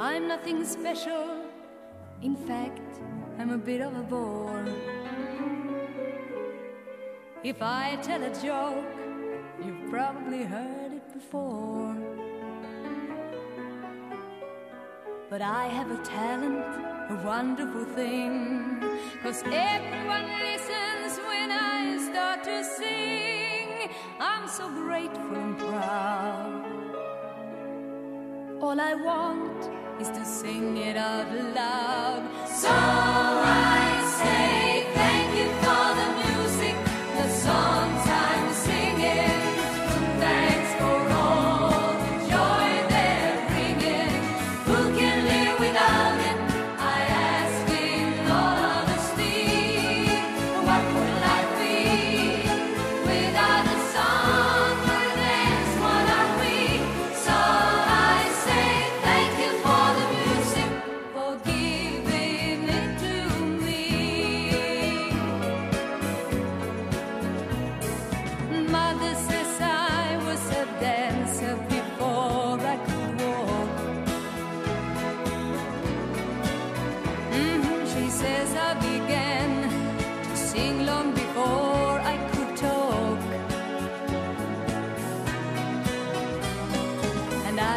I'm nothing special. In fact, I'm a bit of a bore. If I tell a joke, you've probably heard it before. But I have a talent, a wonderful thing. Cause everyone listens when I start to sing. I'm so grateful and proud. All I want is to sing it out loud. So I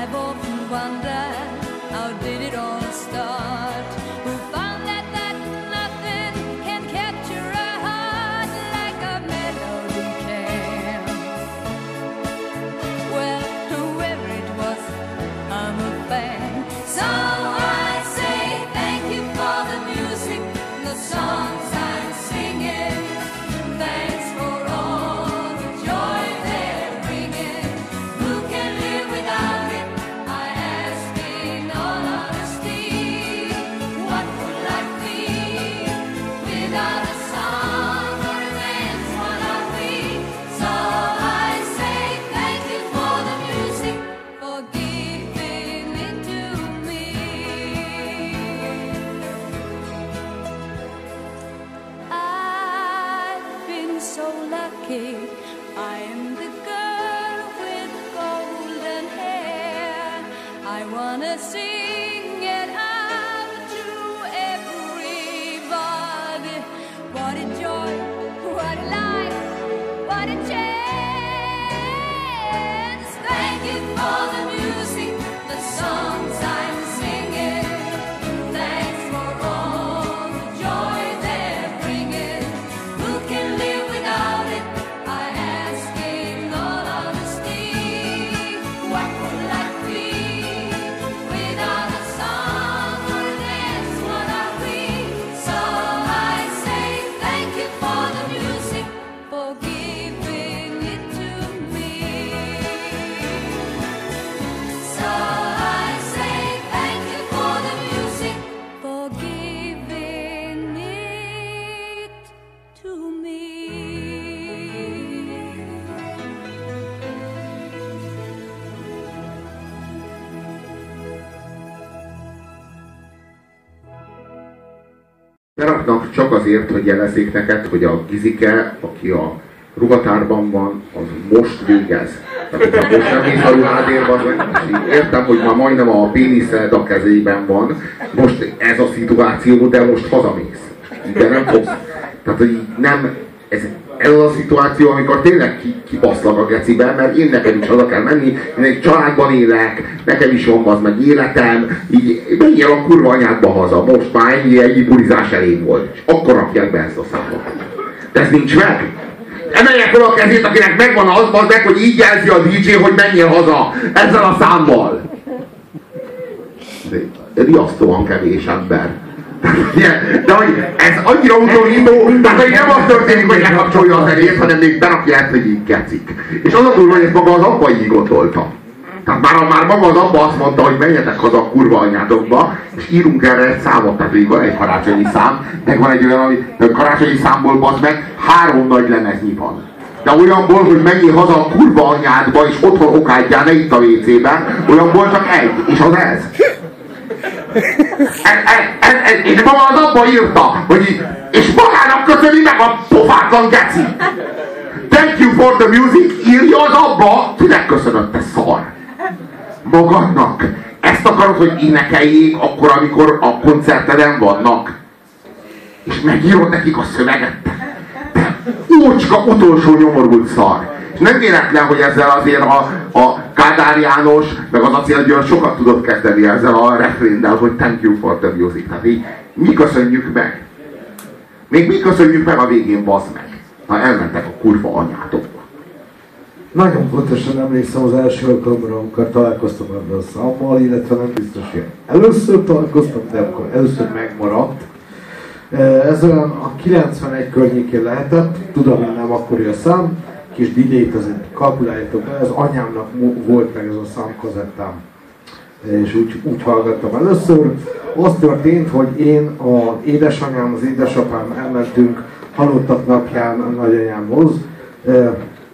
I've often wondered what a Beraknak csak azért, hogy jelezzék neked, hogy a Gizike, aki a ruhatárban van, az most végez. Tehát, most nem mész a így értem, hogy már majdnem a péniszed a kezében van, most ez a szituáció, de most hazamész. De nem fogsz. Tehát, hogy nem, ez, ez az a szituáció, amikor tényleg ki, kibaszlak a gecibe, mert én nekem is haza kell menni, én egy családban élek, nekem is van az meg életem, így menjél a kurva anyádba haza, most már ennyi, ennyi bulizás elég volt. És akkor rakják be ezt a számot. De ez nincs meg. Emelje fel a kezét, akinek megvan az, az meg, hogy így jelzi a DJ, hogy menjél haza ezzel a számmal. Riasztóan kevés ember. De hogy ez annyira utolító, tehát hogy nem az történik, hogy lekapcsolja a zenét, hanem még berakja ezt, hogy így kecik. És az a durva, hogy ezt maga az apa így gondolta. Tehát már, már maga az apa azt mondta, hogy menjetek haza a kurva anyátokba, és írunk erre egy számot, tehát így van egy karácsonyi szám, meg van egy olyan, a karácsonyi számból bazd meg, három nagy lemeznyi van. De olyanból, hogy menjél haza a kurva anyádba, és otthon okádjál, ne itt a WC-ben, olyanból csak egy, és az ez. Ez, ez, és maga az abba írta, hogy és magának köszöni meg a pofátlan geci. Thank you for the music, írja az abba, kinek köszönött, te szar. Magadnak. Ezt akarod, hogy énekeljék akkor, amikor a koncerteden vannak? És megírod nekik a szöveget? Te ócska, utolsó nyomorult szar. És nem véletlen, hogy ezzel azért a, a Kádár János, meg az Acél György sokat tudott kezdeni ezzel a refréndel, hogy thank you for the music. Tehát így mi köszönjük meg. Még mi köszönjük meg a végén, bazd meg. Ha elmentek a kurva anyátokba. Nagyon pontosan emlékszem az első alkalomra, amikor találkoztam ebben a számmal, illetve nem biztos, hogy először találkoztam, de akkor először megmaradt. Ez olyan a 91 környékén lehetett, tudom, hogy nem akkori a szám, kis delay azért kalkuláljátok be, az anyámnak volt meg ez a számkazettám. És úgy, úgy hallgattam először. Az történt, hogy én, a édesanyám, az édesapám elmentünk halottak napján a nagyanyámhoz,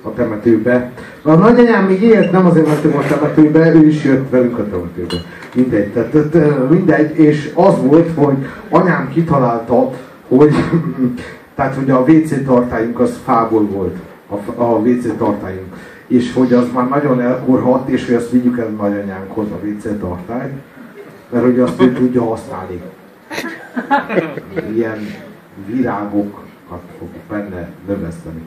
a temetőbe. A nagyanyám még élt, nem azért mentünk a temetőbe, ő is jött velünk a temetőbe. Mindegy, tehát, mindegy, és az volt, hogy anyám kitalálta, hogy, tehát, hogy a WC tartályunk az fából volt, a, a WC tartályunk. És hogy az már nagyon elkorhat, és hogy azt vigyük el nagyanyánkhoz a WC tartályt, mert hogy azt ő tudja használni. Ilyen virágokat fog benne növeszteni.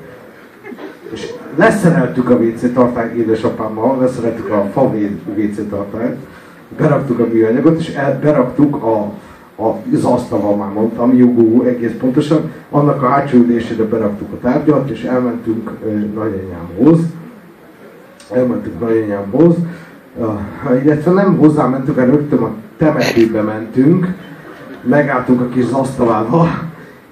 És leszereltük a WC tartályt édesapámmal, leszereltük a fa WC tartályt, beraktuk a műanyagot, és el, beraktuk a, az asztalval már mondtam, jogó egész pontosan, annak a hátsó ülésére beraktuk a tárgyat, és elmentünk nagyanyámhoz, elmentünk nagyanyámhoz, illetve nem hozzá mentünk, hanem rögtön a temetőbe mentünk, megálltunk a kis asztalával,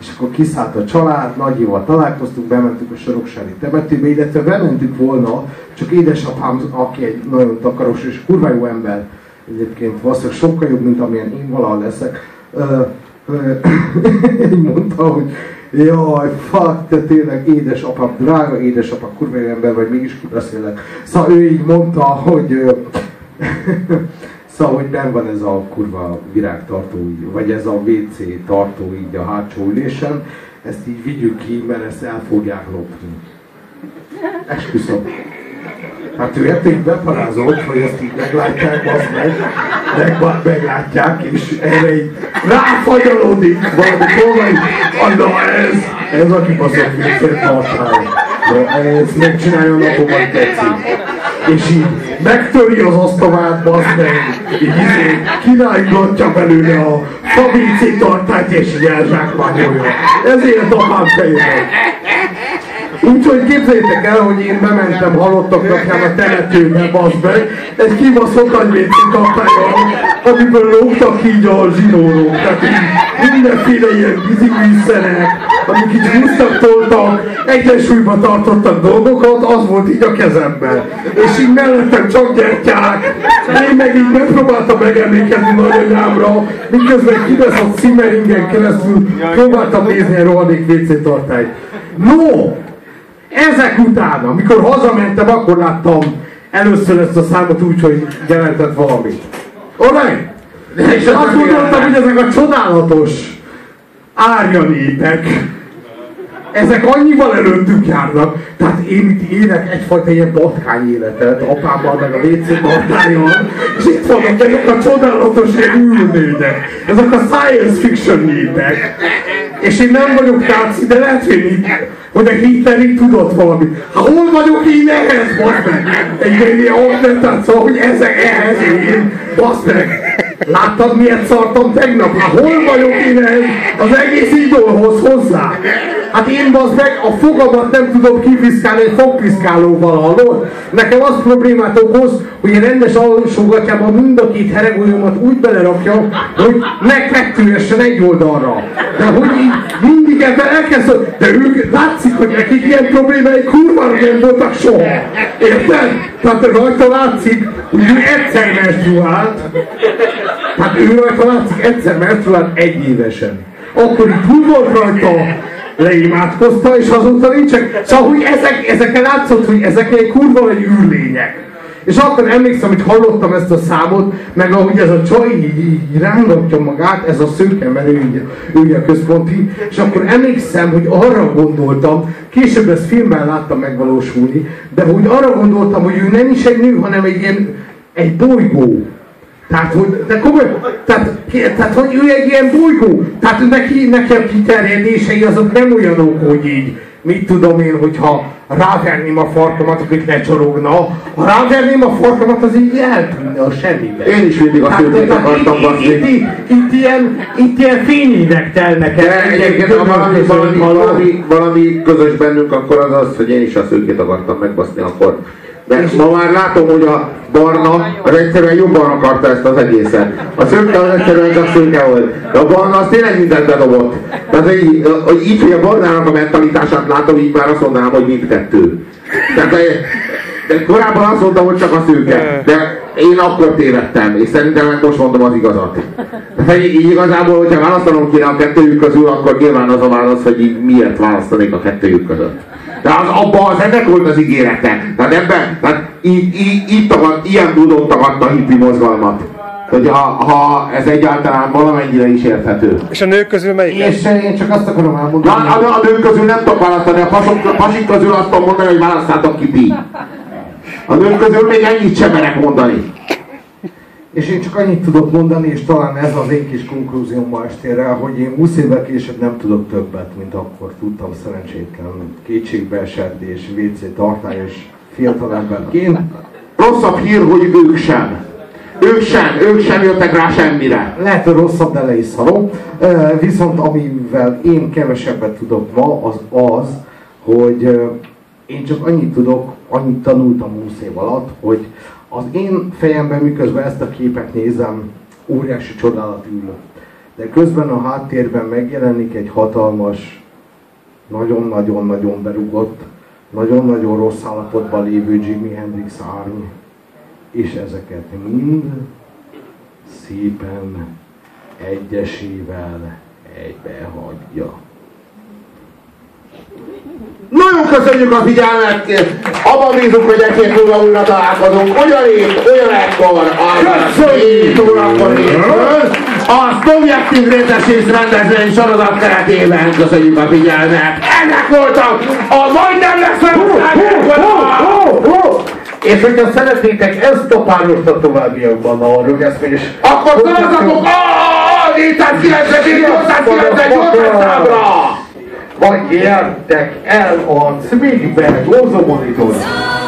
és akkor kiszállt a család, nagyival találkoztunk, bementünk a Soroksári temetőbe, illetve bementük volna, csak édesapám, aki egy nagyon takaros és kurva jó ember, egyébként valószínűleg sokkal jobb, mint amilyen én valaha leszek, mondta, hogy jaj, fuck, te tényleg édesapám, drága édesapám, kurva ember vagy, mégis kibeszélek. Szóval ő így mondta, hogy Szóval, hogy nem van ez a kurva virágtartó, vagy ez a WC tartó így a hátsó ülésen, ezt így vigyük ki, mert ezt el fogják lopni. Esküszöm. Hát ő érték beparázolt, hogy ezt így meglátják, azt meg, meg, meglátják, és erre így ráfagyalódik valami kolmai, na ez, ez a kibaszott viccet tartály. De ezt megcsinálja a napomat tetszik és így megtöri az asztalát, bazd meg, így izé, kirángatja belőle a fabrici tartályt, és így elzsákmányolja. Ezért apám fejében. Úgyhogy képzeljétek el, hogy én bementem halottak napján a temetőbe, bazd meg, egy kibaszott nagyvéci kapályon, amiből lógtak így a zsinórok, tehát így mindenféle ilyen víziműszerek, amik így húztak, toltak, egyensúlyba tartottak dolgokat, az volt így a kezemben. És így mellettem csak gyertyák, én meg így megpróbáltam megemlékezni nagyanyámra, miközben kibaszott Simmeringen keresztül próbáltam nézni a rohadék WC tartályt. No! Ezek után, amikor hazamentem, akkor láttam először ezt a számot úgy, hogy jelentett valamit. Alright? És azt gondoltam, hogy ezek a csodálatos árjanépek, ezek annyival előttünk járnak, tehát én itt élek egyfajta ilyen patkány életet, apámmal meg a WC tartályon, és itt vannak ezek a csodálatos űrlények, ezek a science fiction népek, és én nem vagyok náci, de lehet, hogy, hogy a Hitler így tudott valamit. Hát hol vagyok én ehhez, bazd meg? Egy ilyen tehát szóval, hogy ezek ehhez én, bazd meg. Láttad miért szartam tegnap? Hát hol vagyok én ehhez? Az egész idolhoz hozzá. Hát én bazd meg a fogamat nem tudom kipiszkálni egy fogpiszkálóval, hallod? Nekem az problémát okoz, hogy én rendes alsógatjában mind a két heregolyomat úgy belerakja, hogy megkettőjessen egy oldalra. De hogy így mindig ebben elkezd, de ők látszik, hogy nekik ilyen problémái kurvára nem voltak soha. Érted? Tehát rajta látszik, hogy ő egyszer menstruált, hát ő rajta látszik egyszer menstruált egy évesen. Akkor itt volt rajta leimádkozta, és azóta nincsen. Szóval, hogy ezek, ezeken látszott, hogy ezek egy kurva vagy űrlények. És akkor emlékszem, hogy hallottam ezt a számot, meg ahogy ez a csaj így, így rángatja magát, ez a szőke, mert ő, ő a központi, és akkor emlékszem, hogy arra gondoltam, később ezt filmben láttam megvalósulni, de hogy arra gondoltam, hogy ő nem is egy nő, hanem egy ilyen, egy bolygó. Tehát, hogy, de komoly, tehát, tehát, hogy ő egy ilyen bolygó, tehát neki, neki a kiterjedései azok nem olyanok, hogy így, mit tudom én, hogyha ráverném a farkamat, akik lecsorogna, ha ráverném a farkamat, az így eltűnne a semmibe. Én is mindig a szürkét akartam itt, baszni. itt, itt, itt, ilyen, itt ilyen fényévek telnek el. Egyébként, ha valami, valami, valami, valami közös bennünk, akkor az az, hogy én is a szőkét akartam megbaszni akkor. De ma már látom, hogy a barna az egyszerűen jobban akarta ezt az egészet. A szőke az egyszerűen csak szőke volt. De a barna az tényleg mindent bedobott. Tehát, hogy hogy így, hogy a barnának a mentalitását látom, így már azt mondanám, hogy mindkettő. Tehát, de korábban azt mondtam, hogy csak a szőke. De én akkor tévedtem, és szerintem most mondom az igazat. Tehát így, igazából, hogyha választanom kéne a kettőjük közül, akkor nyilván az a válasz, hogy miért választanék a kettőjük között. De az, abban az ennek volt az ígérete. Tehát ebben, tehát így, így, így tagad, ilyen módon tagadta a hippi mozgalmat. Hogy ha, ha ez egyáltalán valamennyire is érthető. És a nők közül melyik? És én csak azt akarom Na, elmondani, a, a, a nők közül nem tudok választani, a pasok, a pasik közül azt tudom mondani, hogy választátok ki ti. A nők közül még ennyit sem merek mondani. És én csak annyit tudok mondani, és talán ez az én kis konklúzióm ma estére, hogy én 20 évvel később nem tudok többet, mint akkor tudtam szerencsétlen, kétségbeesett és WC tartályos fiatalemberként. Rosszabb hír, hogy ők sem. Ők sem, ők sem jöttek rá semmire. Lehet, hogy rosszabb, de le is szarom. Viszont amivel én kevesebbet tudok ma, az az, hogy én csak annyit tudok, annyit tanultam 20 év alatt, hogy az én fejemben miközben ezt a képet nézem, óriási csodálat ül. De közben a háttérben megjelenik egy hatalmas, nagyon-nagyon-nagyon berugott, nagyon-nagyon rossz állapotban lévő Jimi Hendrix árny, és ezeket mind szépen egyesével egybehagyja. Nagyon köszönjük a figyelmet! Abban bízunk, hogy egy hét múlva újra találkozunk. Ugyanígy, ugyanekkor, az Köszönjük! a Szovjet Részesés rendezvény sorozat keretében köszönjük a figyelmet. Ennek voltak a majdnem lesz És hogyha szeretnétek ezt a párost a továbbiakban a rögeszmés, Akkor szavazzatok a 498 számra! Vagy gyertek el a Cmigbe, Gózó Monitorra!